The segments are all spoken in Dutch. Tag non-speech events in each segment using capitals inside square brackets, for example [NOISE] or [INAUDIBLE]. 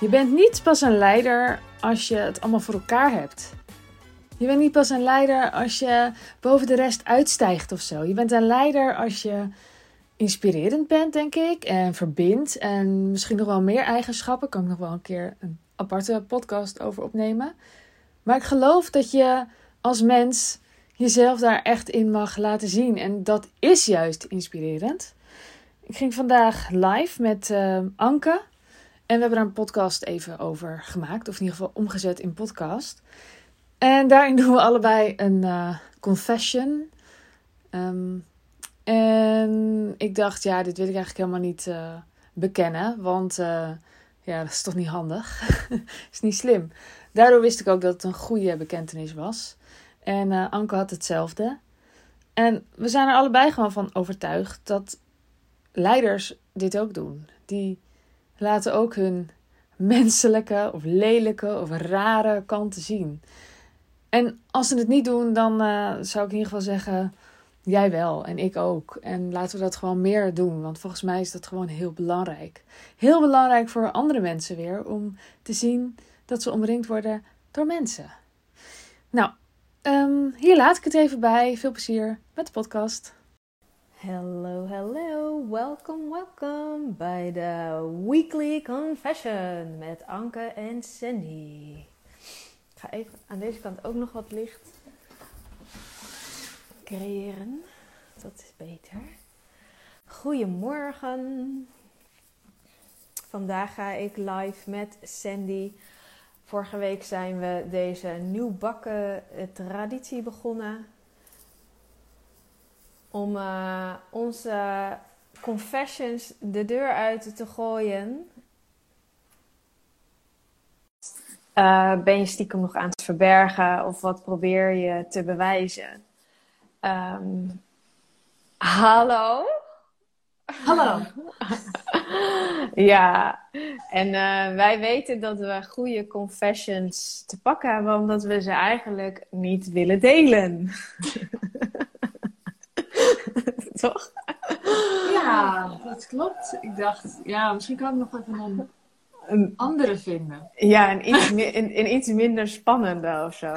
Je bent niet pas een leider als je het allemaal voor elkaar hebt. Je bent niet pas een leider als je boven de rest uitstijgt of zo. Je bent een leider als je inspirerend bent, denk ik. En verbindt. En misschien nog wel meer eigenschappen. Kan ik nog wel een keer een aparte podcast over opnemen. Maar ik geloof dat je als mens jezelf daar echt in mag laten zien. En dat is juist inspirerend. Ik ging vandaag live met uh, Anke. En we hebben daar een podcast even over gemaakt. Of in ieder geval omgezet in podcast. En daarin [LAUGHS] doen we allebei een uh, confession. Um, en ik dacht, ja, dit wil ik eigenlijk helemaal niet uh, bekennen. Want uh, ja, dat is toch niet handig. [LAUGHS] is niet slim. Daardoor wist ik ook dat het een goede bekentenis was. En Anke had hetzelfde. En we zijn er allebei gewoon van overtuigd dat leiders dit ook doen. Die laten ook hun menselijke of lelijke of rare kanten zien. En als ze het niet doen, dan uh, zou ik in ieder geval zeggen: jij wel en ik ook. En laten we dat gewoon meer doen, want volgens mij is dat gewoon heel belangrijk. Heel belangrijk voor andere mensen weer om te zien dat ze omringd worden door mensen. Nou, um, hier laat ik het even bij. Veel plezier met de podcast. Hello, hello, welkom, welkom bij de Weekly Confession met Anke en Sandy. Ik ga even aan deze kant ook nog wat licht creëren. Dat is beter. Goedemorgen. Vandaag ga ik live met Sandy. Vorige week zijn we deze nieuwbakken traditie begonnen om uh, onze confessions de deur uit te gooien. Uh, ben je stiekem nog aan het verbergen of wat probeer je te bewijzen? Um, hallo? Hallo. [LAUGHS] ja, en uh, wij weten dat we goede confessions te pakken hebben, omdat we ze eigenlijk niet willen delen. [LAUGHS] Toch? Ja, dat klopt. Ik dacht, ja, misschien kan ik nog even een, een andere vinden. Ja, een iets, een, een iets minder spannende of zo.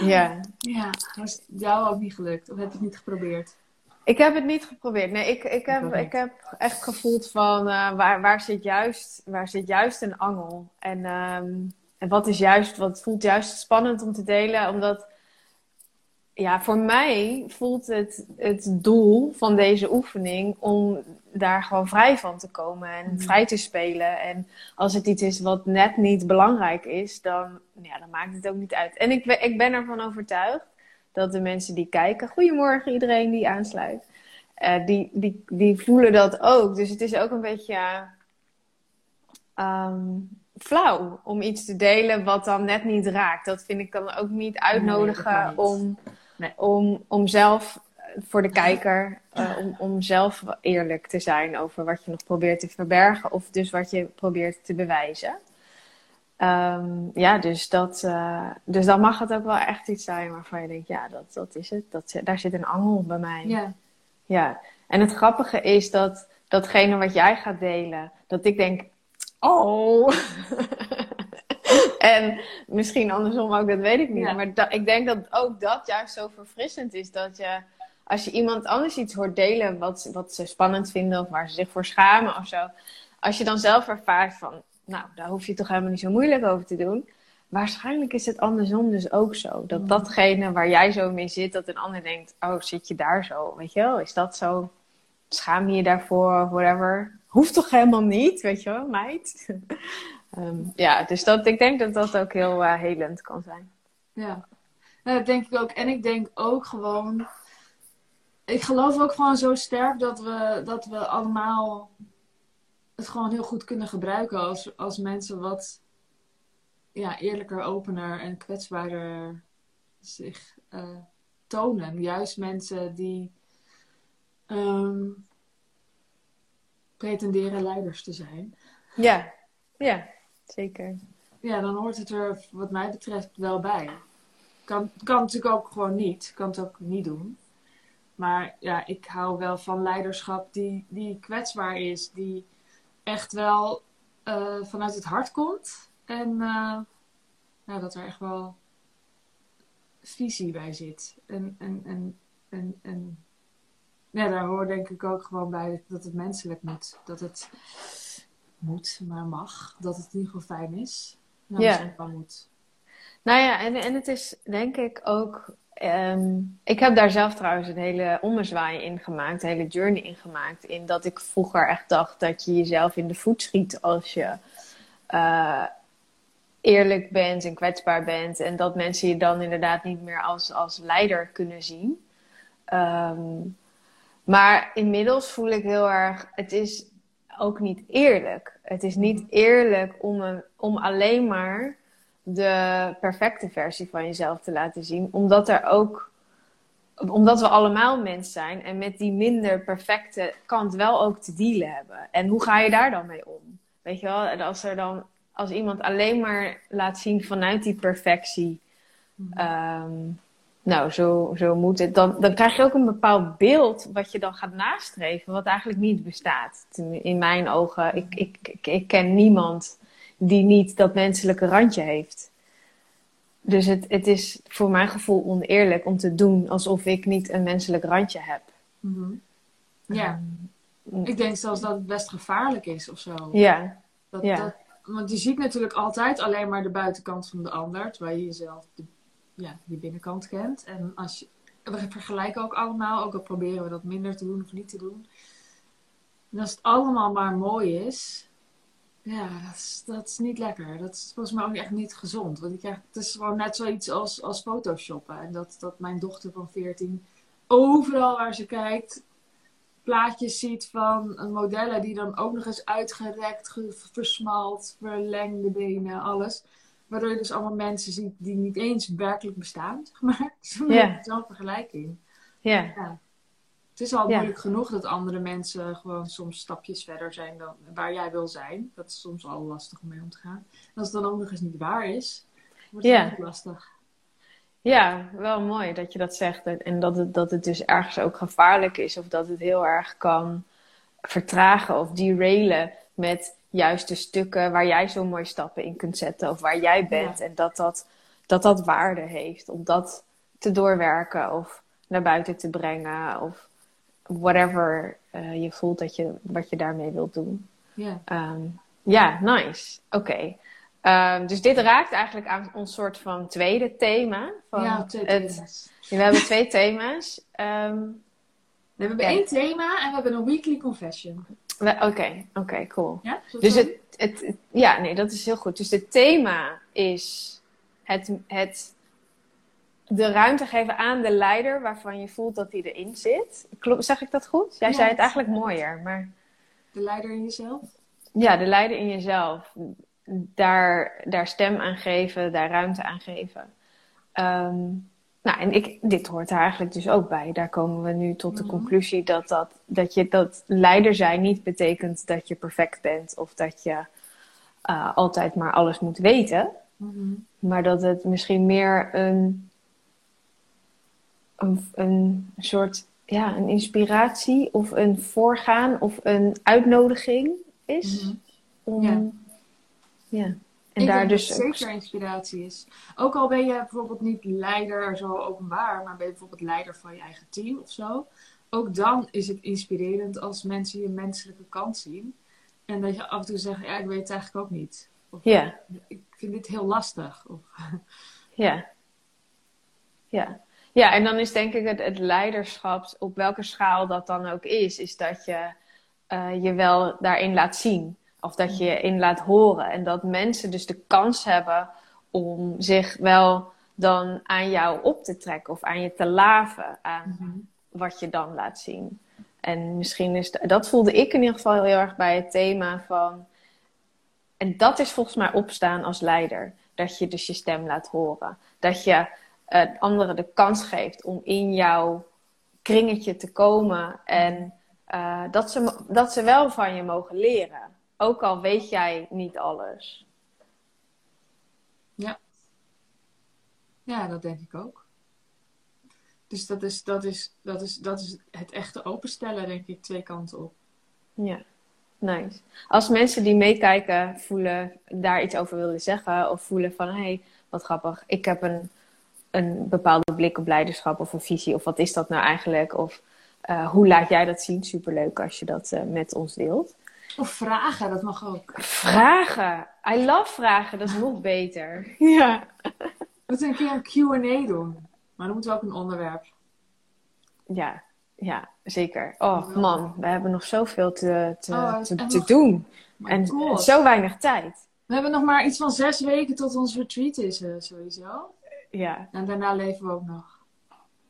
Ja. Ja, was jou ook niet gelukt? Of heb je het niet geprobeerd? Ik heb het niet geprobeerd. Nee, ik, ik, heb, ik heb echt gevoeld van uh, waar, waar, zit juist, waar zit juist een angel? En, um, en wat is juist, wat voelt juist spannend om te delen? Omdat ja, voor mij voelt het het doel van deze oefening om daar gewoon vrij van te komen en mm. vrij te spelen. En als het iets is wat net niet belangrijk is, dan, ja, dan maakt het ook niet uit. En ik, ik ben ervan overtuigd dat de mensen die kijken, goedemorgen iedereen die aansluit, uh, die, die, die voelen dat ook. Dus het is ook een beetje um, flauw om iets te delen wat dan net niet raakt. Dat vind ik dan ook niet uitnodigen nee, om Nee. Om, om zelf voor de kijker, uh, om, om zelf eerlijk te zijn over wat je nog probeert te verbergen of dus wat je probeert te bewijzen. Um, ja, dus, dat, uh, dus dan mag het ook wel echt iets zijn waarvan je denkt, ja, dat, dat is het. Dat, daar zit een angel bij mij. Ja. ja. En het grappige is dat datgene wat jij gaat delen, dat ik denk, oh, [LAUGHS] en misschien andersom ook, dat weet ik niet. Maar ik denk dat ook dat juist zo verfrissend is. Dat je, als je iemand anders iets hoort delen wat, wat ze spannend vinden of waar ze zich voor schamen of zo. Als je dan zelf ervaart van, nou, daar hoef je toch helemaal niet zo moeilijk over te doen. Waarschijnlijk is het andersom dus ook zo. Dat datgene waar jij zo mee zit, dat een ander denkt, oh, zit je daar zo? Weet je wel, is dat zo? Schaam je je daarvoor of whatever? Hoeft toch helemaal niet, weet je wel, meid? [LAUGHS] Um, ja, dus dat, ik denk dat dat ook heel uh, helend kan zijn. Ja, dat denk ik ook. En ik denk ook gewoon. Ik geloof ook gewoon zo sterk dat we, dat we allemaal het gewoon heel goed kunnen gebruiken als, als mensen wat ja, eerlijker, opener en kwetsbaarder zich uh, tonen. Juist mensen die um, pretenderen leiders te zijn. Ja, ja. Zeker. Ja, dan hoort het er wat mij betreft wel bij. Kan, kan natuurlijk ook gewoon niet. Kan het ook niet doen. Maar ja, ik hou wel van leiderschap die, die kwetsbaar is. Die echt wel eh, vanuit het hart komt. En nou, dat er echt wel visie bij zit. En, en, en, en, en ja, daar hoort denk ik ook gewoon bij dat het menselijk moet. Dat het moet, maar mag. Dat het in ieder geval fijn is. Nou, ja. wel moet. Nou ja, en, en het is denk ik ook. Ehm, ik heb daar zelf trouwens een hele ommezwaai in gemaakt, een hele journey in gemaakt. In dat ik vroeger echt dacht dat je jezelf in de voet schiet als je uh, eerlijk bent en kwetsbaar bent. En dat mensen je dan inderdaad niet meer als, als leider kunnen zien. Um, maar inmiddels voel ik heel erg, het is ook niet eerlijk. Het is niet eerlijk om, een, om alleen maar de perfecte versie van jezelf te laten zien. Omdat er ook, omdat we allemaal mens zijn en met die minder perfecte kant wel ook te dealen hebben. En hoe ga je daar dan mee om? Weet je wel, als er dan, als iemand alleen maar laat zien vanuit die perfectie. Um, nou, zo, zo moet het. Dan, dan krijg je ook een bepaald beeld wat je dan gaat nastreven, wat eigenlijk niet bestaat. In mijn ogen, ik, ik, ik, ik ken niemand die niet dat menselijke randje heeft. Dus het, het is voor mijn gevoel oneerlijk om te doen alsof ik niet een menselijk randje heb. Mhm. Ja. Ehm, ik denk zelfs dat het best gevaarlijk is of zo. Ja. Dat, ja. Dat, want je ziet natuurlijk altijd alleen maar de buitenkant van de ander, terwijl je jezelf de ja, die binnenkant kent. En als je, we vergelijken ook allemaal, ook al proberen we dat minder te doen of niet te doen. En als het allemaal maar mooi is, ja, dat is, dat is niet lekker. Dat is volgens mij ook echt niet gezond. Want ik krijg, het is gewoon net zoiets als, als photoshoppen. En dat, dat mijn dochter van 14 overal waar ze kijkt, plaatjes ziet van modellen die dan ook nog eens uitgerekt, versmalt, verlengde benen, alles. Waardoor je dus allemaal mensen ziet die niet eens werkelijk bestaan, zeg maar. [LAUGHS] Zo'n yeah. vergelijking. Ja. Het is al moeilijk genoeg dat andere mensen gewoon soms stapjes verder zijn dan waar jij wil zijn. Dat is soms al lastig om mee om te gaan. En als het dan ook nog eens niet waar is, wordt het ook lastig. Ja, wel mooi dat je dat zegt. En dat het, dat het dus ergens ook gevaarlijk is. Of dat het heel erg kan vertragen of derailen met juist de stukken waar jij zo mooi stappen in kunt zetten of waar jij bent. En dat dat, dat dat waarde heeft om dat te doorwerken of naar buiten te brengen of whatever uh, je voelt dat je, wat je daarmee wilt doen. Ja, um, ja nice. Oké. Okay. Um, dus dit raakt eigenlijk aan ons soort van tweede thema. Van ja, twee thema's. we hebben twee thema's. Um, we hebben één thema en we hebben een weekly confession. Oké, oké, cool. Ja, dus het, het, ja, nee, dat is heel goed. Dus het thema is het, het de ruimte geven aan de leider waarvan je voelt dat hij erin zit. Klopt, zeg ik dat goed? Jij zei het eigenlijk mooier, maar... De leider in jezelf? Ja, de leider in jezelf. Daar, daar stem aan geven, daar ruimte aan geven. Um, nou, en ik, dit hoort er eigenlijk dus ook bij. Daar komen we nu tot de mhm. conclusie dat, dat, dat je dat leider zijn niet betekent dat je perfect bent of dat je uh, altijd maar alles moet weten. Mhm. Maar dat het misschien meer een, een, een soort ja, een inspiratie of een voorgaan of een uitnodiging is. Mhm. Om, ja. ja. En ik daar dus dat het zeker inspiratie is. Ook al ben je bijvoorbeeld niet leider zo openbaar, maar ben je bijvoorbeeld leider van je eigen team of zo. Ook dan is het inspirerend als mensen je menselijke kant zien. En dat je af en toe zegt, ja, ik weet het eigenlijk ook niet. Of, ja. Ik vind dit heel lastig. Of, [LAUGHS] ja. Ja. Ja, en dan is denk ik het, het leiderschap, op welke schaal dat dan ook is, is dat je uh, je wel daarin laat zien. Of dat je in laat horen. En dat mensen dus de kans hebben om zich wel dan aan jou op te trekken of aan je te laven aan mhm. wat je dan laat zien. En misschien is dat voelde ik in ieder geval heel erg bij het thema van. En dat is volgens mij opstaan als leider. Dat je dus je stem laat horen. Dat je uh, anderen de kans geeft om in jouw kringetje te komen. En uh, dat, ze, dat ze wel van je mogen leren. Ook al weet jij niet alles. Ja. Ja, dat denk ik ook. Dus dat is, dat is, dat is, dat is het echte openstellen, denk ik, twee kanten op. Ja. nice. Als mensen die meekijken voelen, daar iets over willen zeggen, of voelen van hé, hey, wat grappig, ik heb een, een bepaalde blik op leiderschap of een visie, of wat is dat nou eigenlijk? Of uh, hoe laat jij dat zien? Superleuk als je dat uh, met ons deelt. Of vragen, dat mag ook. Vragen. I love vragen, dat is nog beter. [LAUGHS] Ja. We moeten een keer een Q&A doen. Maar dan moeten we ook een onderwerp. Ja, ja, zeker. Oh man, we hebben nog zoveel te, te, oh, te, te doen. En God. zo weinig tijd. We hebben nog maar iets van zes weken tot ons retreat is, uh, sowieso. Ja. En daarna leven we ook nog.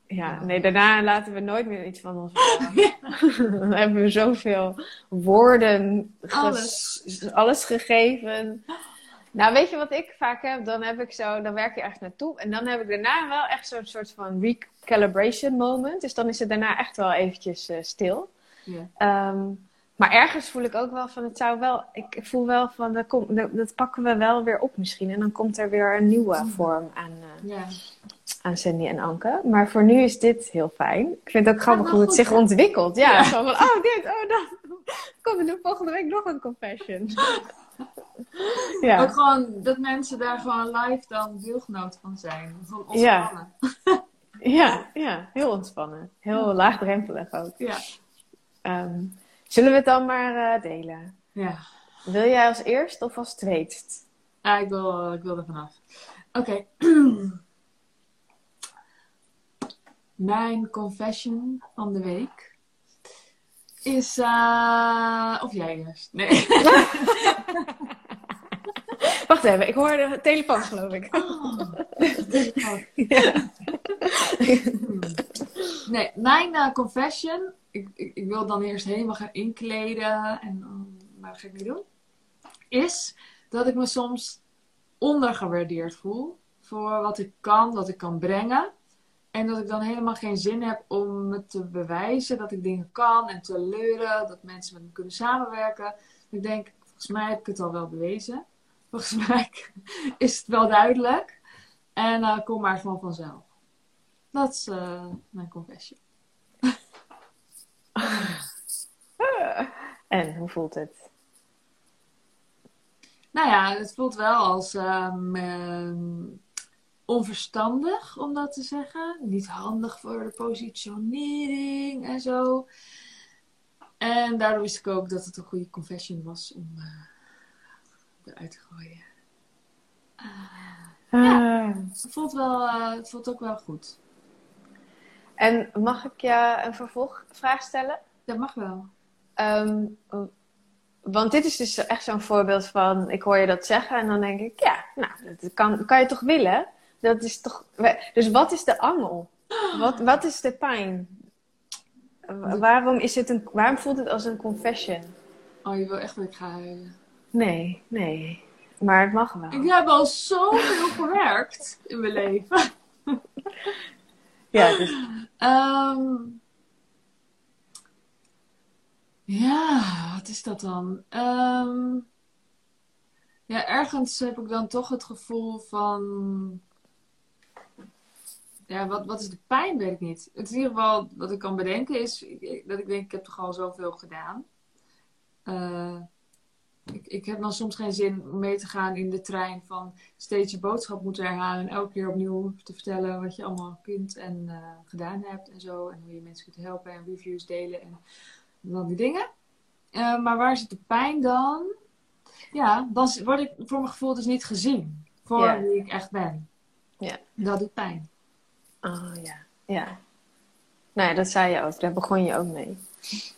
Ja, nee, daarna laten we nooit meer iets van ons [LAUGHS] horen. Dan hebben we zoveel woorden, alles. alles gegeven. Nou, weet je wat ik vaak heb? Dan heb ik zo, dan werk je echt naartoe. En dan heb ik daarna wel echt zo'n soort van recalibration moment. Dus dan is het daarna echt wel eventjes uh, stil. Yeah. maar ergens voel ik ook wel van, het zou wel, ik voel wel van, dat, komt, dat, pakken we wel weer op misschien. En dan komt er weer een nieuwe vorm aan, uh, aan Sandy en Anke. Maar voor nu is dit heel fijn. Ik vind het ook grappig hoe het zich ontwikkelt. Ja, Zo van, oh dit, oh dat. [LAUGHS] Komt er volgende week nog een confession. [LAUGHS] ja. Ook gewoon dat mensen daar gewoon live dan deelgenoot van zijn. Van ontspannen. Ja. [LAUGHS] ja, ja, heel ontspannen. Heel laagdrempelig ook. Ja. Um, zullen we het dan maar uh, delen? Ja. Wil jij als eerst of als tweetst? Ja, ik wil, ik wil er vanaf. Oké. [CLEARS THROAT] Mijn confession van de week is. Uh... Of jij eerst? Nee. [LAUGHS] Wacht even, ik hoor de telefoon, geloof ik. Oh, [LAUGHS] nee, mijn uh, confession. Ik, ik, ik, wil dan eerst helemaal gaan inkleden. En, um, maar dat ga ik niet doen. Is dat ik me soms ondergewaardeerd voel. Voor wat ik kan, wat ik kan brengen. En dat ik dan helemaal geen zin heb om me te bewijzen dat ik dingen kan en te leuren, dat mensen met me kunnen samenwerken. Ik denk, volgens mij heb ik het al wel bewezen. [LAUGHS] Volgens mij is het wel duidelijk. En uh, kom maar gewoon vanzelf. Dat is uh, mijn confession. [LAUGHS] en hoe voelt het? Nou ja, het voelt wel als um, onverstandig, om dat te zeggen. Niet handig voor de positionering en zo. En daardoor wist ik ook dat het een goede confession was om uh, eruit te gooien. Uh, ja, het voelt, wel, uh, het voelt ook wel goed. En mag ik je een vervolgvraag stellen? Dat mag wel. Um, want dit is dus echt zo'n voorbeeld van, ik hoor je dat zeggen en dan denk ik, ja, nou, dat kan, kan je toch willen? Dat is toch... Dus wat is de angel? Wat, wat is de pijn? Waarom, is het een, waarom voelt het als een confession? Oh, je wil echt dat ik ga huilen. Nee, nee. Maar het mag wel. Ik heb al zoveel gewerkt in mijn leven. ja, dus... Um, ja, wat is dat dan? Um, ja, ergens heb ik dan toch het gevoel van ja, wat, wat is de pijn, weet ik niet. Het is in ieder geval wat ik kan bedenken is dat ik denk, ik heb toch al zoveel gedaan. Uh, ik, ik heb dan soms geen zin om mee te gaan in de trein van steeds je boodschap moeten herhalen en elke keer opnieuw te vertellen wat je allemaal kunt en uh, gedaan hebt en zo. En hoe je mensen kunt helpen en reviews delen en dan die dingen. Uh, maar waar zit de pijn dan? Ja, dan word ik voor mijn gevoel dus niet gezien voor wie ik echt ben. Ja. Dat doet pijn. Oh ja, ja. Nou ja, dat zei je ook. Daar begon je ook mee.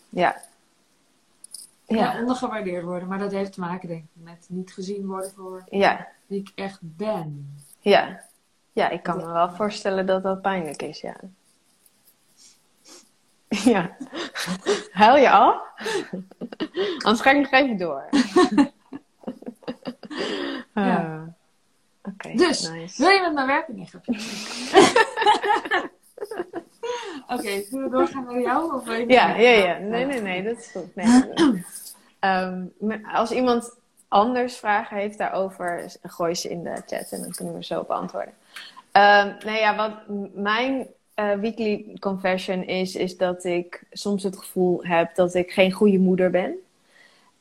Ja. Ja, ja ondergewaardeerd worden. Maar dat heeft te maken, denk ik, met niet gezien worden voor ja. wie ik echt ben. Ja. Ja, ik kan me wel voorstellen dat dat pijnlijk is, ja. [LAUGHS] Ja. Huil je al? [LAUGHS] Anders ga ik nog even door. [LAUGHS] ja. Uh, dus, wil je met mijn werken? Nee, [LAUGHS] Oké, okay, zullen we doorgaan naar jou? Of ja, ja, ja. Nee, nee, nee, dat is goed. Nee, um, [CLEARS THROAT] als iemand anders vragen heeft daarover, gooi ze in de chat en dan kunnen we zo op antwoorden. Um, nee, ja, wat mijn uh, weekly confession is, is dat ik soms het gevoel heb dat ik geen goede moeder ben.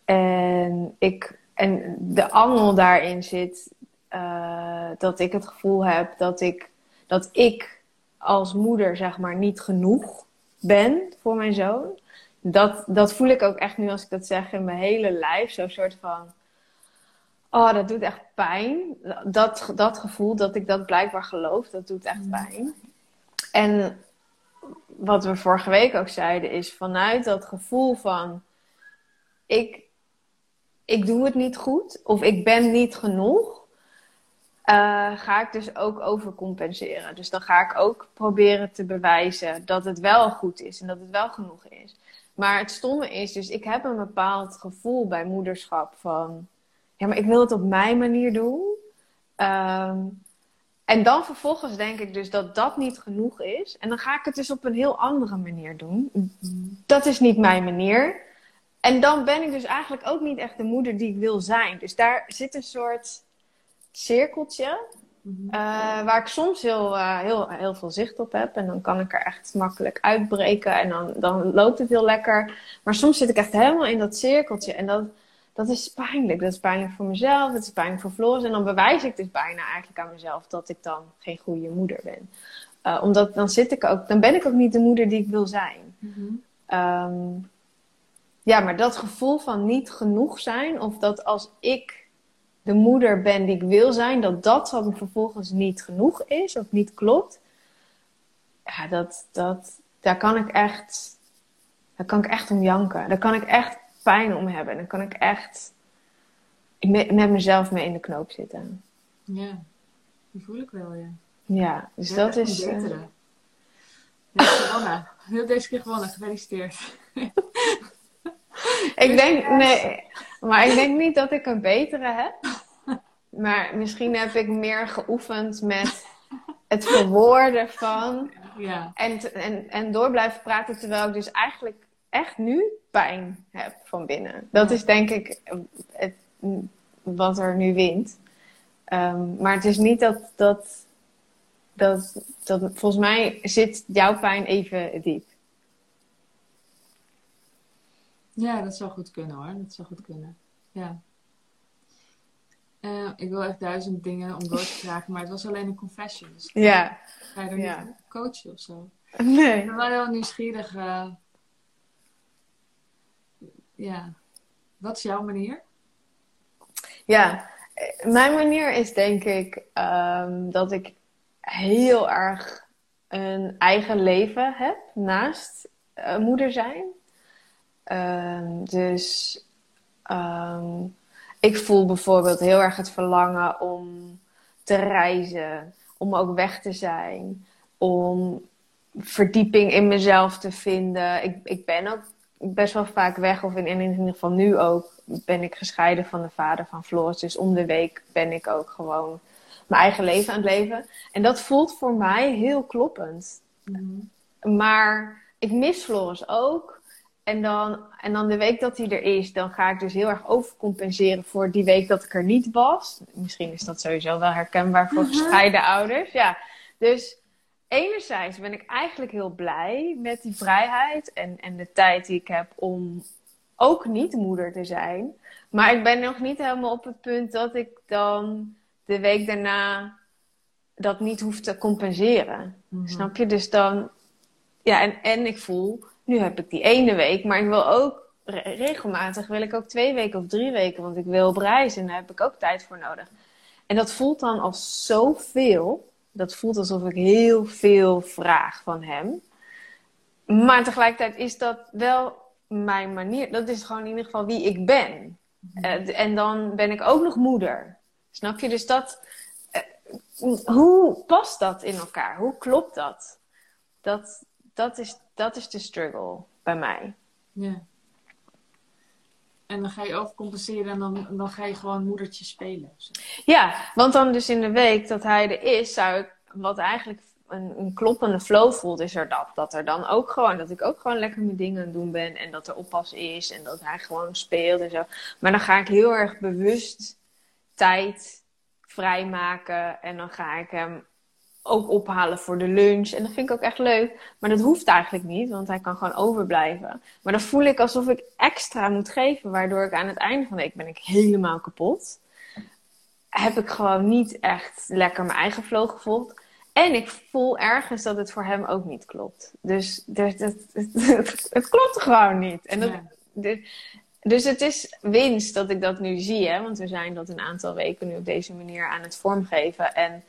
En, ik, en de angel daarin zit uh, dat ik het gevoel heb dat ik, dat ik als moeder, zeg maar, niet genoeg ben voor mijn zoon. Dat, dat voel ik ook echt nu als ik dat zeg in mijn hele lijf. Zo'n soort van. Oh, dat doet echt pijn. Dat, dat gevoel dat ik dat blijkbaar geloof, dat doet echt pijn. En wat we vorige week ook zeiden, is vanuit dat gevoel van ik, ik doe het niet goed of ik ben niet genoeg, uh, ga ik dus ook overcompenseren. Dus dan ga ik ook proberen te bewijzen dat het wel goed is en dat het wel genoeg is. Maar het stomme is, dus ik heb een bepaald gevoel bij moederschap van, ja, maar ik wil het op mijn manier doen. Um, en dan vervolgens denk ik dus dat dat niet genoeg is. En dan ga ik het dus op een heel andere manier doen. Dat is niet mijn manier. En dan ben ik dus eigenlijk ook niet echt de moeder die ik wil zijn. Dus daar zit een soort cirkeltje. Mhm. Eh, waar ik soms heel, uh, heel, heel veel zicht op heb. En dan kan ik er echt makkelijk uitbreken. En dan, dan loopt het heel lekker. Maar soms zit ik echt helemaal in dat cirkeltje. En dat, dat is pijnlijk. Dat is pijnlijk voor mezelf. Dat is pijnlijk voor Floris. En dan bewijs ik dus bijna eigenlijk aan mezelf dat ik dan geen goede moeder ben. Uh, omdat dan zit ik ook, dan ben ik ook niet de moeder die ik wil zijn. Mhm. Ehm, ja, maar dat gevoel van niet genoeg zijn, of dat als ik de moeder ben die ik wil zijn, dat dat dan vervolgens niet genoeg is of niet klopt. Ja, dat, dat, daar kan ik echt, daar kan ik echt om janken. Daar kan ik echt pijn om hebben. En dan kan ik echt met, met mezelf mee in de knoop zitten. Ja, die voel ik wel, ja. Ja, dus dat is... Uh... gewonnen. Heel deze keer gewonnen. Gefeliciteerd. [LAUGHS] ik denk, nee, maar ik denk niet dat ik een betere heb. Maar misschien heb ik meer geoefend met het verwoorden van. [LAUGHS] Ja. En, en, en door blijven praten terwijl ik dus eigenlijk echt nu pijn heb van binnen. Dat is denk ik het, wat er nu wint. Um, maar het is niet dat, dat, dat, dat. Volgens mij zit jouw pijn even diep. Ja, dat zou goed kunnen hoor. Dat zou goed kunnen. Ja. Uh, ik wil echt duizend dingen om door te vragen, maar het was alleen een confession. Dus ja. Ga je er ja. niet coachen of zo? Nee. Ik ben wel heel nieuwsgierig. Uh, ja, wat is jouw manier? Ja, mijn manier is denk ik um, dat ik heel erg een eigen leven heb naast uh, moeder zijn. Um, dus um, ik voel bijvoorbeeld heel erg het verlangen om te reizen, om ook weg te zijn, om verdieping in mezelf te vinden. Ik, ik ben ook best wel vaak weg, of in, in ieder geval nu ook, ben ik gescheiden van de vader van Floris. Dus om de week ben ik ook gewoon mijn eigen leven aan het leven. En dat voelt voor mij heel kloppend. Mhm. Maar ik mis Floris ook. En dan, en dan de week dat hij er is, dan ga ik dus heel erg overcompenseren voor die week dat ik er niet was. Misschien is dat sowieso wel herkenbaar voor mhm. gescheiden ouders. Ja, dus enerzijds ben ik eigenlijk heel blij met die vrijheid en, en de tijd die ik heb om ook niet moeder te zijn. Maar ik ben nog niet helemaal op het punt dat ik dan de week daarna dat niet hoef te compenseren. Mhm. Snap je? Dus dan, ja, en, en ik voel, nu heb ik die ene week, maar ik wil ook regelmatig, wil ik ook twee weken of drie weken, want ik wil op reis en daar heb ik ook tijd voor nodig. En dat voelt dan als zoveel dat voelt alsof ik heel veel vraag van hem. Maar tegelijkertijd is dat wel mijn manier. Dat is gewoon in ieder geval wie ik ben. Mhm. Eh, en dan ben ik ook nog moeder. Snap je? Dus dat. Uh, hoe past dat in elkaar? Hoe klopt dat? Dat, dat, is, dat is de struggle bij mij. Ja. En dan ga je overcompenseren en dan, dan ga je gewoon moedertje spelen. Ja, want dan dus in de week dat hij er is, zou ik, wat eigenlijk een, een kloppende flow voelt, is er dat. Dat er dan ook gewoon, dat ik ook gewoon lekker mijn dingen aan het doen ben. En dat er oppas is en dat hij gewoon speelt en zo. Maar dan ga ik heel erg bewust tijd vrijmaken. En dan ga ik hem ook ophalen voor de lunch. En dat vind ik ook echt leuk. Maar dat hoeft eigenlijk niet, want hij kan gewoon overblijven. Maar dan voel ik alsof ik extra moet geven, waardoor ik aan het einde van de week ben ik helemaal kapot. Heb ik gewoon niet echt lekker mijn eigen flow gevolgd. En ik voel ergens dat het voor hem ook niet klopt. Dus, dus het, [LAUGHS] het, het, klopt gewoon niet. En dat, dus, dus het is winst dat ik dat nu zie. Hè? Want we zijn dat een aantal weken nu op deze manier aan het vormgeven. En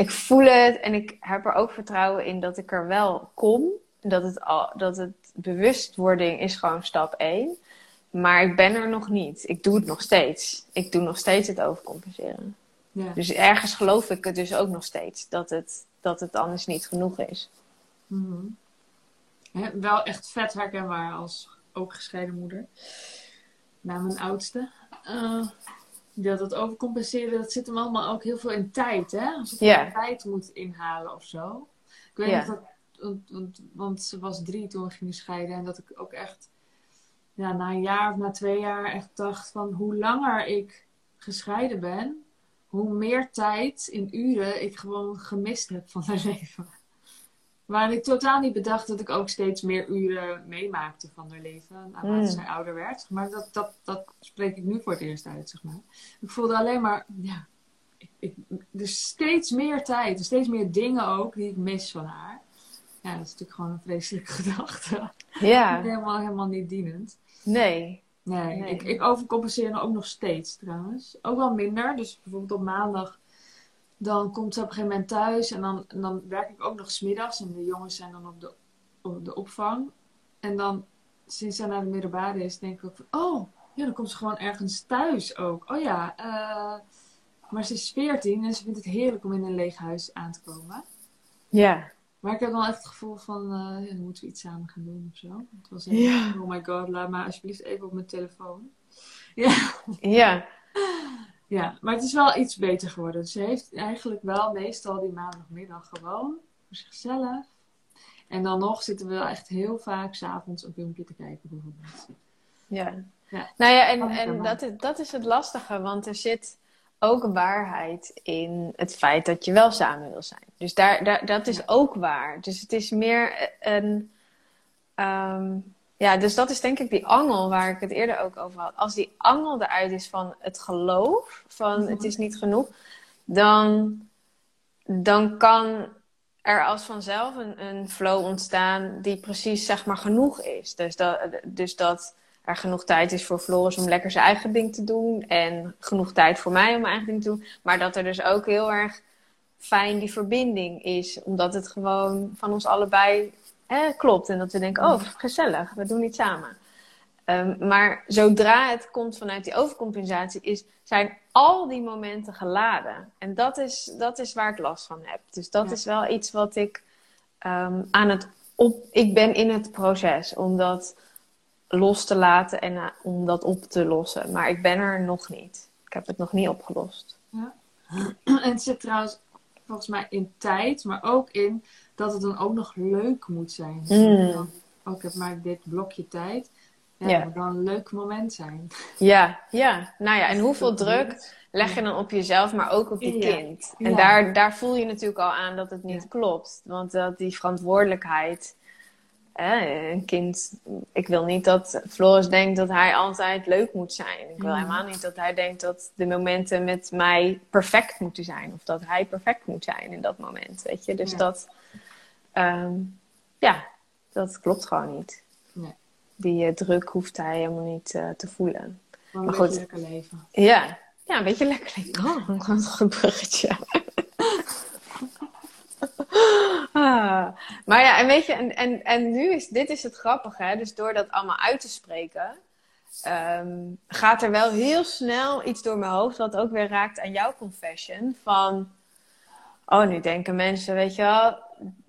ik voel het en ik heb er ook vertrouwen in dat ik er wel kom. Dat het, al, dat het bewustwording is gewoon stap 1. Maar ik ben er nog niet. Ik doe het nog steeds. Ik doe nog steeds het overcompenseren. Ja. Dus ergens geloof ik het dus ook nog steeds. Dat het, dat het anders niet genoeg is. Mm wel echt vet herkenbaar als ook gescheiden moeder. Na mijn oudste. Uh, dat het overcompenseren, dat zit hem allemaal ook heel veel in tijd, hè? Alsof je tijd moet inhalen of zo. Ik weet niet dat, want, want, ze was drie toen we gingen scheiden. En dat ik ook echt, ja, na een jaar of na twee jaar echt dacht van hoe langer ik gescheiden ben, hoe meer tijd in uren ik gewoon gemist heb van mijn [LAUGHS] leven. Maar ik totaal niet bedacht dat ik ook steeds meer uren meemaakte van haar leven. Naarmate mm. zij ouder werd. Maar dat, dat, dat spreek ik nu voor het eerst uit, zeg maar. Ik voelde alleen maar, ja, ik, ik, dus steeds meer tijd. Steeds meer dingen ook die ik mis van haar. Ja, dat is natuurlijk gewoon een vreselijke [LAUGHS] gedachte. Ja. helemaal, helemaal niet dienend. Nee. Nee, nee. Ik, ik overcompenseer ook nog steeds trouwens. Ook wel minder. Dus bijvoorbeeld op maandag dan komt ze op een gegeven moment thuis en dan, en dan werk ik ook nog smiddags. En de jongens zijn dan op de, op de opvang. En dan, sinds zij naar de middelbare is, denk ik ook van, oh, ja, dan komt ze gewoon ergens thuis ook. Oh ja, uh, maar ze is veertien en ze vindt het heerlijk om in een leeg huis aan te komen. Ja. Maar ik heb dan echt het gevoel van, uh, ja, dan moeten we iets samen gaan doen of zo. Het was ja. oh my god, laat maar alsjeblieft even op mijn telefoon. Ja. Ja. [LAUGHS] Ja, maar het is wel iets beter geworden. Ze heeft eigenlijk wel meestal die maandagmiddag gewoon voor zichzelf. En dan nog zitten we wel echt heel vaak s'avonds een filmpje te kijken bijvoorbeeld. Ja. ja. Nou ja, en, en dat, is, dat is het lastige, want er zit ook waarheid in het feit dat je wel samen wil zijn. Dus daar, daar, dat is ook waar. Dus het is meer een... Um, ja, dus dat is denk ik die angel waar ik het eerder ook over had. Als die angel eruit is van het geloof, van het is niet genoeg, dan, dan kan er als vanzelf een, een flow ontstaan die precies zeg maar genoeg is. Dus dat, dus dat er genoeg tijd is voor Floris om lekker zijn eigen ding te doen. En genoeg tijd voor mij om mijn eigen ding te doen. Maar dat er dus ook heel erg fijn die verbinding is. Omdat het gewoon van ons allebei klopt. En dat we denken, oh, gezellig, we doen iets samen. Ehm, maar zodra het komt vanuit die overcompensatie, is, zijn al die momenten geladen. En dat is, dat is waar ik last van heb. Dus dat is wel iets wat ik um, aan het op. Ik ben in het proces om dat los te laten en uh, om dat op te lossen. Maar ik ben er nog niet. Ik heb het nog niet opgelost. Ja. [CLEARS THROAT] En het zit trouwens volgens mij in tijd, maar ook in dat het dan ook nog leuk moet zijn. Dus mm. dan, oh, ik heb maar dit blokje tijd. Ja, dan een leuk moment zijn. Ja, ja. Nou ja, en hoeveel druk leg je dan op jezelf, maar ook op je kind? En daar, daar voel je natuurlijk al aan dat het niet klopt. Want dat die verantwoordelijkheid een kind, ik wil niet dat Floris denkt dat hij altijd leuk moet zijn. Ik wil helemaal niet dat hij denkt dat de momenten met mij perfect moeten zijn. Of dat hij perfect moet zijn in dat moment, weet je. Dus dat, ehm, ja, dat klopt gewoon niet. Nee. Die uh, druk hoeft hij helemaal niet uh, te voelen. Maar, maar goed. lekker leven. Ja. ja, een beetje lekker leven. Oh, [LAUGHS] een goed bruggetje. [LAUGHS] Ah. Maar ja, en weet je, en, en, en nu is dit is het grappige, hè? dus door dat allemaal uit te spreken, um, gaat er wel heel snel iets door mijn hoofd, wat ook weer raakt aan jouw confession. Van, oh, nu denken mensen, weet je wel,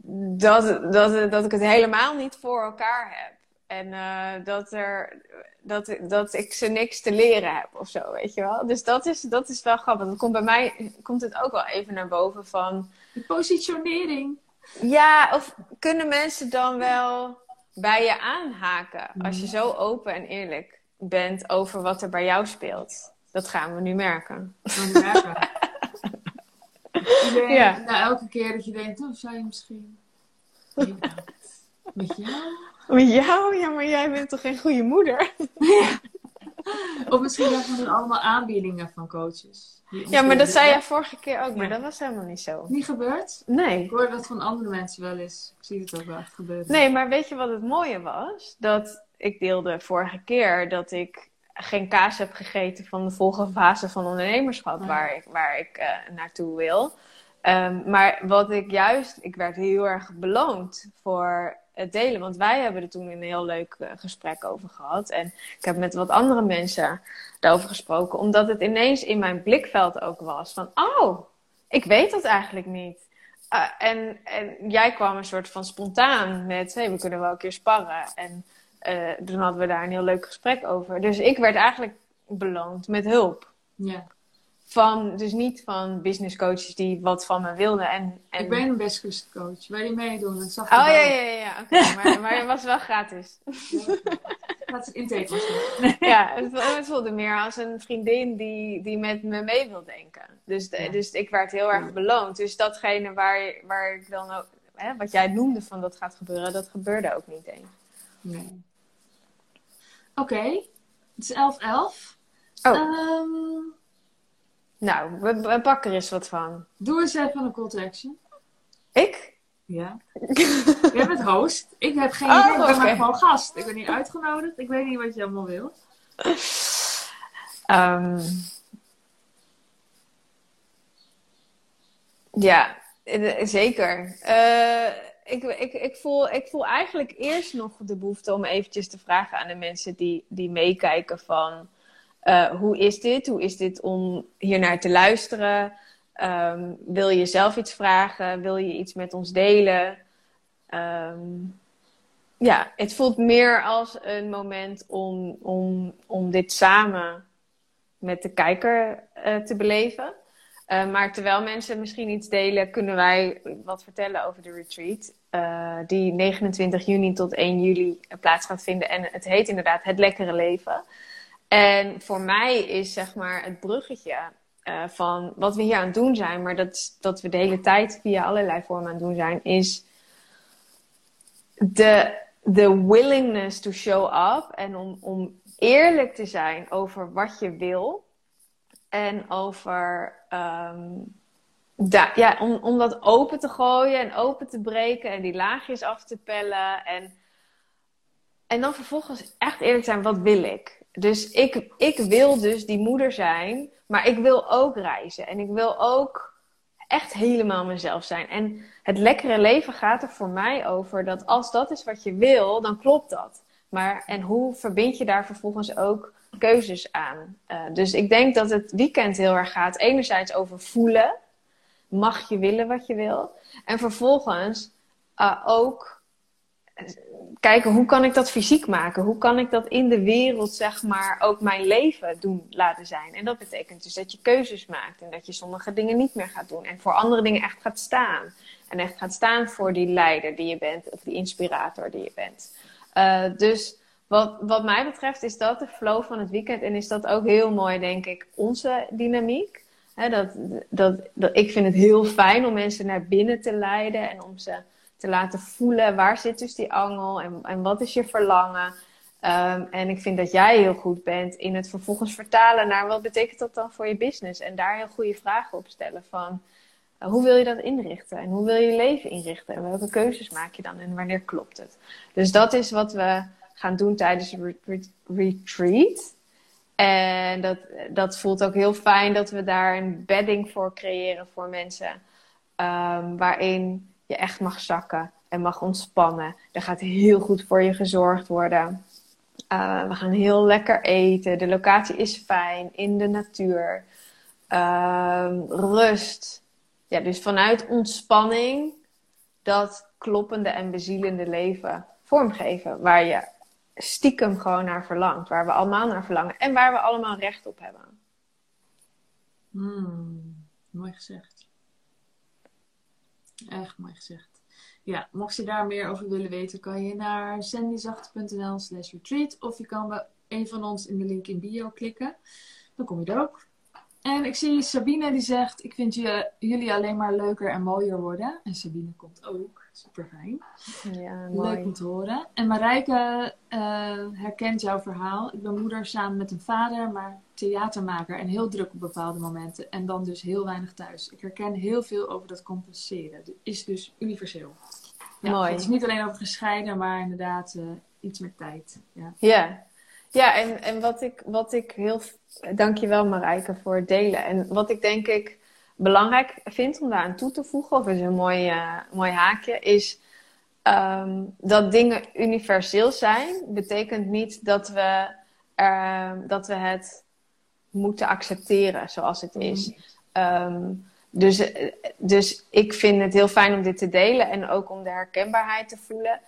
dat, dat, dat ik het helemaal niet voor elkaar heb. En uh, dat, er, dat, dat ik ze niks te leren heb of zo, weet je wel. Dus dat is, dat is wel grappig. Dat komt bij mij komt het ook wel even naar boven van... De positionering. Ja, of kunnen mensen dan wel bij je aanhaken als je zo open en eerlijk bent over wat er bij jou speelt? Dat gaan we nu merken. We merken. [LAUGHS] Iedereen, Ja. nou, elke keer dat je denkt, oh, zou je misschien... Ja, met jou? Met jou? Ja, maar jij bent toch geen goede moeder? Of misschien hebben we allemaal aanbiedingen van coaches. Ja, maar dat zei jij vorige keer ook, maar Ja. dat was helemaal niet zo. Niet gebeurd? Nee. Ik hoor dat van andere mensen wel eens. Ik zie het ook wel echt gebeuren. Nee, maar weet je wat het mooie was? Dat ik deelde vorige keer dat ik geen kaas heb gegeten van de volgende fase van ondernemerschap waar ik, waar ik eh, naartoe wil. Ehm, maar wat ik juist, ik werd heel erg beloond voor het delen. Want wij hebben er toen een heel leuk eh, gesprek over gehad. En ik heb met wat andere mensen daarover gesproken. Omdat het ineens in mijn blikveld ook was. Van, oh, ik weet dat eigenlijk niet. Uh, en, en jij kwam een soort van spontaan met, hey, we kunnen wel een keer sparren. En uh, toen hadden we daar een heel leuk gesprek over. Dus ik werd eigenlijk beloond met hulp. Ja. Van, dus niet van business coaches die wat van me wilden. En, en... Ik ben een best coach. Wil je meedoen? Dat zag Oh ja, ja, ja. ja. [LAUGHS] Maar, maar het was wel gratis. Dat is intake [LAUGHS] ja, het, het voelde meer als een vriendin die, die met me mee wil denken. Dus, de, Ja. dus ik werd heel erg beloond. Dus datgene waar, waar ik dan ook, hè, wat jij noemde van dat gaat gebeuren, dat gebeurde ook niet eens. Nee. Oké, het is 11-11. Oh. Ehm, Nou, we, we pakken er eens wat van. doe eens even een call to action. Ik? Ja. [LAUGHS] Jij bent host. Ik heb geen Oh, idee. Ik ben gewoon gast. Ik ben niet uitgenodigd. Ik weet niet wat je allemaal wil. Ehm, ja, eh, zeker. Eh, ik, ik, ik, voel, ik voel eigenlijk eerst nog de behoefte om eventjes te vragen aan de mensen die, die meekijken van... eh, hoe is dit? Hoe is dit om hier naar te luisteren? Ehm, wil je zelf iets vragen? Wil je iets met ons delen? Ehm, ja, het voelt meer als een moment om, om, om dit samen met de kijker eh, te beleven. Uh, maar terwijl mensen misschien iets delen, kunnen wij wat vertellen over de retreat. Uh, die 29 juni tot 1 juli plaats gaat vinden. En het heet inderdaad Het Lekkere Leven. En voor mij is zeg maar het bruggetje uh, van wat we hier aan het doen zijn, maar dat, dat we de hele tijd via allerlei vormen aan het doen zijn, is de, de willingness to show up en om, om eerlijk te zijn over wat je wil. En over da- ja, om, om dat open te gooien en open te breken en die laagjes af te pellen. En, en dan vervolgens echt eerlijk zijn, wat wil ik? Dus ik, ik wil dus die moeder zijn, maar ik wil ook reizen. En ik wil ook echt helemaal mezelf zijn. En het lekkere leven gaat er voor mij over dat als dat is wat je wil, dan klopt dat. Maar en hoe verbind je daar vervolgens ook keuzes aan? Uh, dus ik denk dat het weekend heel erg gaat. Enerzijds over voelen. Mag je willen wat je wil? En vervolgens uh, ook kijken hoe kan ik dat fysiek maken? Hoe kan ik dat in de wereld, zeg maar, ook mijn leven doen laten zijn? En dat betekent dus dat je keuzes maakt en dat je sommige dingen niet meer gaat doen en voor andere dingen echt gaat staan. En echt gaat staan voor die leider die je bent of die inspirator die je bent. Dus wat, wat mij betreft is dat de flow van het weekend en is dat ook heel mooi, denk ik, onze dynamiek. Dat, dat, dat, ik vind het heel fijn om mensen naar binnen te leiden en om ze te laten voelen waar zit dus die angel en, en wat is je verlangen. Um, en ik vind dat jij heel goed bent in het vervolgens vertalen naar wat betekent dat dan voor je business. En daar heel goede vragen op stellen van uh, hoe wil je dat inrichten en hoe wil je je leven inrichten en welke keuzes maak je dan en wanneer klopt het. Dus dat is wat we gaan doen tijdens de re retreat. En dat, dat voelt ook heel fijn dat we daar een bedding voor creëren voor mensen. Um, waarin je echt mag zakken en mag ontspannen. Er gaat heel goed voor je gezorgd worden. Uh, we gaan heel lekker eten. De locatie is fijn in de natuur. Uh, rust. Ja, dus vanuit ontspanning dat kloppende en bezielende leven vormgeven. Waar je stiekem gewoon naar verlangt. Waar we allemaal naar verlangen. En waar we allemaal recht op hebben. Hmm, mooi gezegd. Echt mooi gezegd. Ja, mocht je daar meer over willen weten, kan je naar sandyzachte.nl slash retreat. Of je kan bij een van ons in de link in bio klikken. Dan kom je er ook. En ik zie Sabine die zegt, ik vind je, jullie alleen maar leuker en mooier worden. En Sabine komt ook, super fijn. Ja, Leuk om te horen. En Marijke eh, herkent jouw verhaal. Ik ben moeder samen met een vader, maar theatermaker en heel druk op bepaalde momenten. En dan dus heel weinig thuis. Ik herken heel veel over dat compenseren. Het is dus universeel. Ja, Mooi. Het is niet alleen over gescheiden, maar inderdaad eh, iets met tijd. Ja. Ja, ja en, en wat, ik, wat ik heel. Dankjewel Marijke voor het delen. En wat ik denk ik belangrijk vind om daaraan toe te voegen, of is een mooi, eh, mooi haakje, is ehm, dat dingen universeel zijn, betekent niet dat we, ehm, dat we het moeten accepteren zoals het is. Ehm, dus, eh, dus ik vind het heel fijn om dit te delen en ook om de herkenbaarheid te voelen.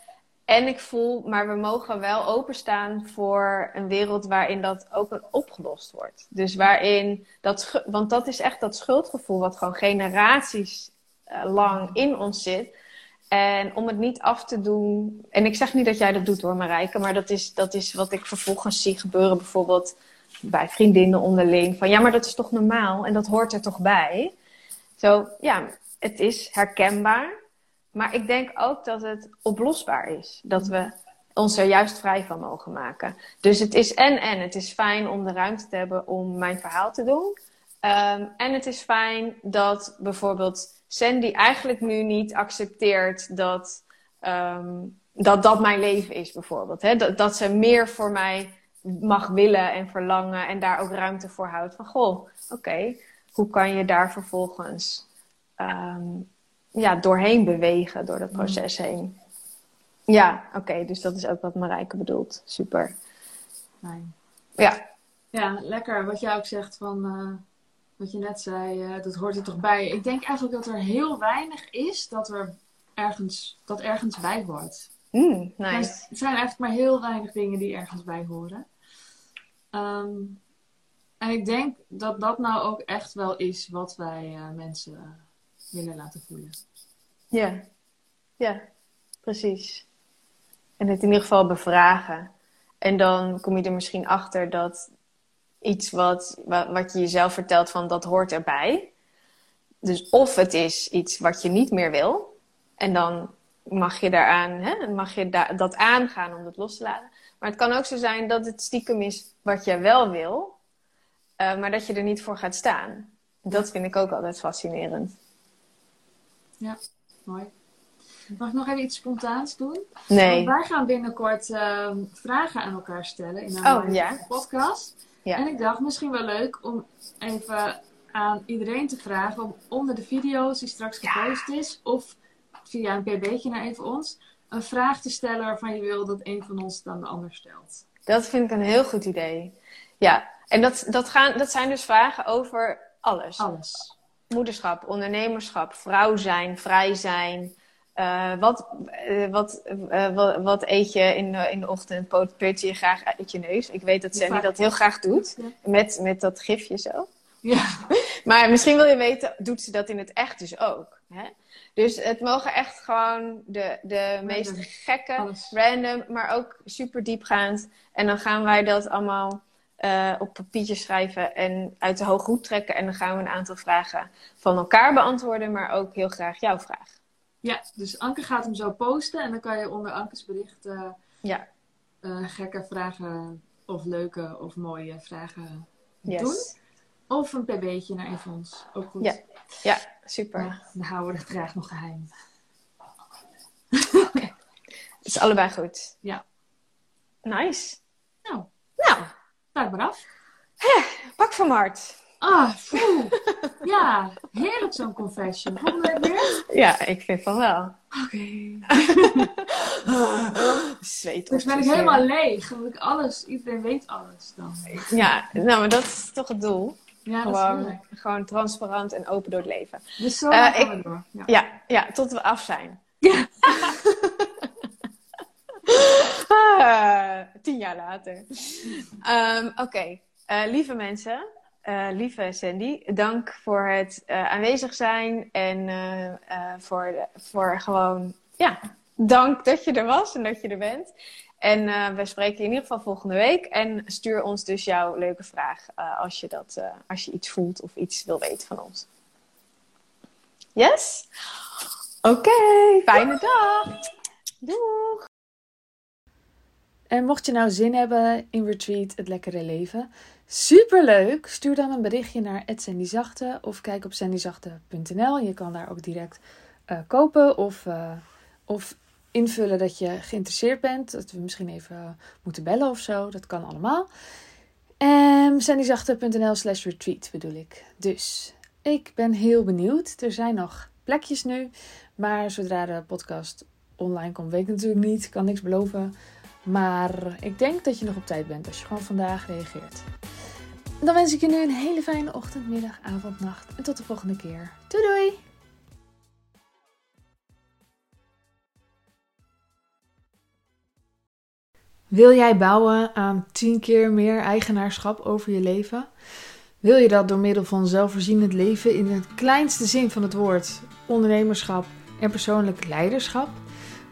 En ik voel, maar we mogen wel openstaan voor een wereld waarin dat ook opgelost wordt. Dus waarin dat, want dat is echt dat schuldgevoel wat gewoon generaties eh, lang in ons zit. En om het niet af te doen. En ik zeg niet dat jij dat doet hoor, Marijke, maar dat is, dat is wat ik vervolgens zie gebeuren, bijvoorbeeld bij vriendinnen onderling. Van ja, maar dat is toch normaal en dat hoort er toch bij. Zo, ja, het is herkenbaar. Maar ik denk ook dat het oplosbaar is. Dat we ons er juist vrij van mogen maken. Dus het is en en. Het is fijn om de ruimte te hebben om mijn verhaal te doen. Ehm, en het is fijn dat bijvoorbeeld Sandy eigenlijk nu niet accepteert dat ehm, dat, dat mijn leven is, bijvoorbeeld. Hè? Dat, dat ze meer voor mij mag willen en verlangen en daar ook ruimte voor houdt. Van goh, oké, hoe kan je daar vervolgens ehm, ja, doorheen bewegen, door dat proces heen? Ja, oké, dus dat is ook wat Marijke bedoelt. Super. Fijn. Ja, Ja, lekker. Wat jij ook zegt van, eh, wat je net zei, eh, dat hoort er toch bij. Ik denk eigenlijk dat er heel weinig is dat er ergens, dat ergens bij hoort. Mm, nice. Het zijn eigenlijk maar heel weinig dingen die ergens bij horen. Ehm, en ik denk dat dat nou ook echt wel is wat wij eh, mensen willen laten voelen. Ja, ja, precies. En het in ieder geval bevragen. En dan kom je er misschien achter dat iets wat, wa- wat je jezelf vertelt van dat hoort erbij. Dus of het is iets wat je niet meer wil. En dan mag je daaraan, hè, mag je da- dat aangaan om dat los te laten. Maar het kan ook zo zijn dat het stiekem is wat je wel wil. eh, maar dat je er niet voor gaat staan. Dat vind ik ook altijd fascinerend. Mooi. Mag ik nog even iets spontaans doen? Nee. Want wij gaan binnenkort ehm, vragen aan elkaar stellen in een Oh, ja. podcast. Ja. En ik dacht misschien wel leuk om even aan iedereen te vragen om onder de video's die straks Ja. gepost is, of via een pb'tje naar even ons, een vraag te stellen waarvan je wil dat een van ons dan de ander stelt. Dat vind ik een heel goed idee. Ja, en dat, dat, gaan, dat zijn dus vragen over alles. Alles. Moederschap, ondernemerschap, vrouw zijn, vrij zijn. Eh, wat, eh, wat, eh, wat, wat eet je in de, in de ochtend? Put je graag uit je neus? Ik weet dat vaak- dat heel graag doet. Ja. Met, met dat gifje zo. Ja. [LAUGHS] Maar misschien wil je weten, doet ze dat in het echt dus ook? Hè? Dus het mogen echt gewoon de, de meest gekke, Alles. random, maar ook super diepgaand. En dan gaan wij dat allemaal eh, op papiertje schrijven en uit de hoge hoed trekken. En dan gaan we een aantal vragen van elkaar beantwoorden, maar ook heel graag jouw vraag. ja, dus Anke gaat hem zo posten en dan kan je onder Ankes bericht eh, Ja, eh, gekke vragen of leuke of mooie vragen yes. doen. Of een pb'tje naar een van ons. Ook goed. Ja. Ja, super. Dan houden we het graag nog geheim. Het [LAUGHS] is allebei goed. Ja. Nice. Nou, Nou, sluit maar af. pak van Mart. Ah. Ja, heerlijk zo'n confession. Volgende week weer? Ja, ik vind van wel. Oké. [LAUGHS] Zweet Dus ben ik helemaal leeg. Want ik alles, iedereen weet alles dan. Ja, nou, maar dat is toch het doel. Ja, Gewoon, gewoon transparant en open door het leven. Dus zo gaan ik- we door. Ja. Ja, ja tot we af zijn. Ja. [LAUGHS] Ah, tien jaar later. [LAUGHS] Ehm, Oké, Eh, lieve mensen, eh, lieve Sandy, dank voor het eh, aanwezig zijn en eh, eh, voor, voor gewoon, ja, dank dat je er was en dat je er bent. En uh, we spreken in ieder geval volgende week. En stuur ons dus jouw leuke vraag uh, als, je dat, uh, als je iets voelt of iets wil weten van ons. Yes? Oké, okay, fijne dag. Doeg! En mocht je nou zin hebben in Retreat, het lekkere leven, superleuk! Stuur dan een berichtje naar @sandyzachte of kijk op sandyzachte.nl. Je kan daar ook direct uh, kopen of, uh, of invullen dat je geïnteresseerd bent. Dat we misschien even moeten bellen of zo. Dat kan allemaal. En sandyzachte.nl slash retreat bedoel ik. Dus ik ben heel benieuwd. Er zijn nog plekjes nu. Maar zodra de podcast online komt, weet ik natuurlijk niet. Kan niks beloven. Maar ik denk dat je nog op tijd bent als je gewoon vandaag reageert. Dan wens ik je nu een hele fijne ochtend, middag, avond, nacht. En tot de volgende keer. Doei doei! Wil jij bouwen aan 10 keer meer eigenaarschap over je leven? Wil je dat door middel van zelfvoorzienend leven in het kleinste zin van het woord, ondernemerschap en persoonlijk leiderschap?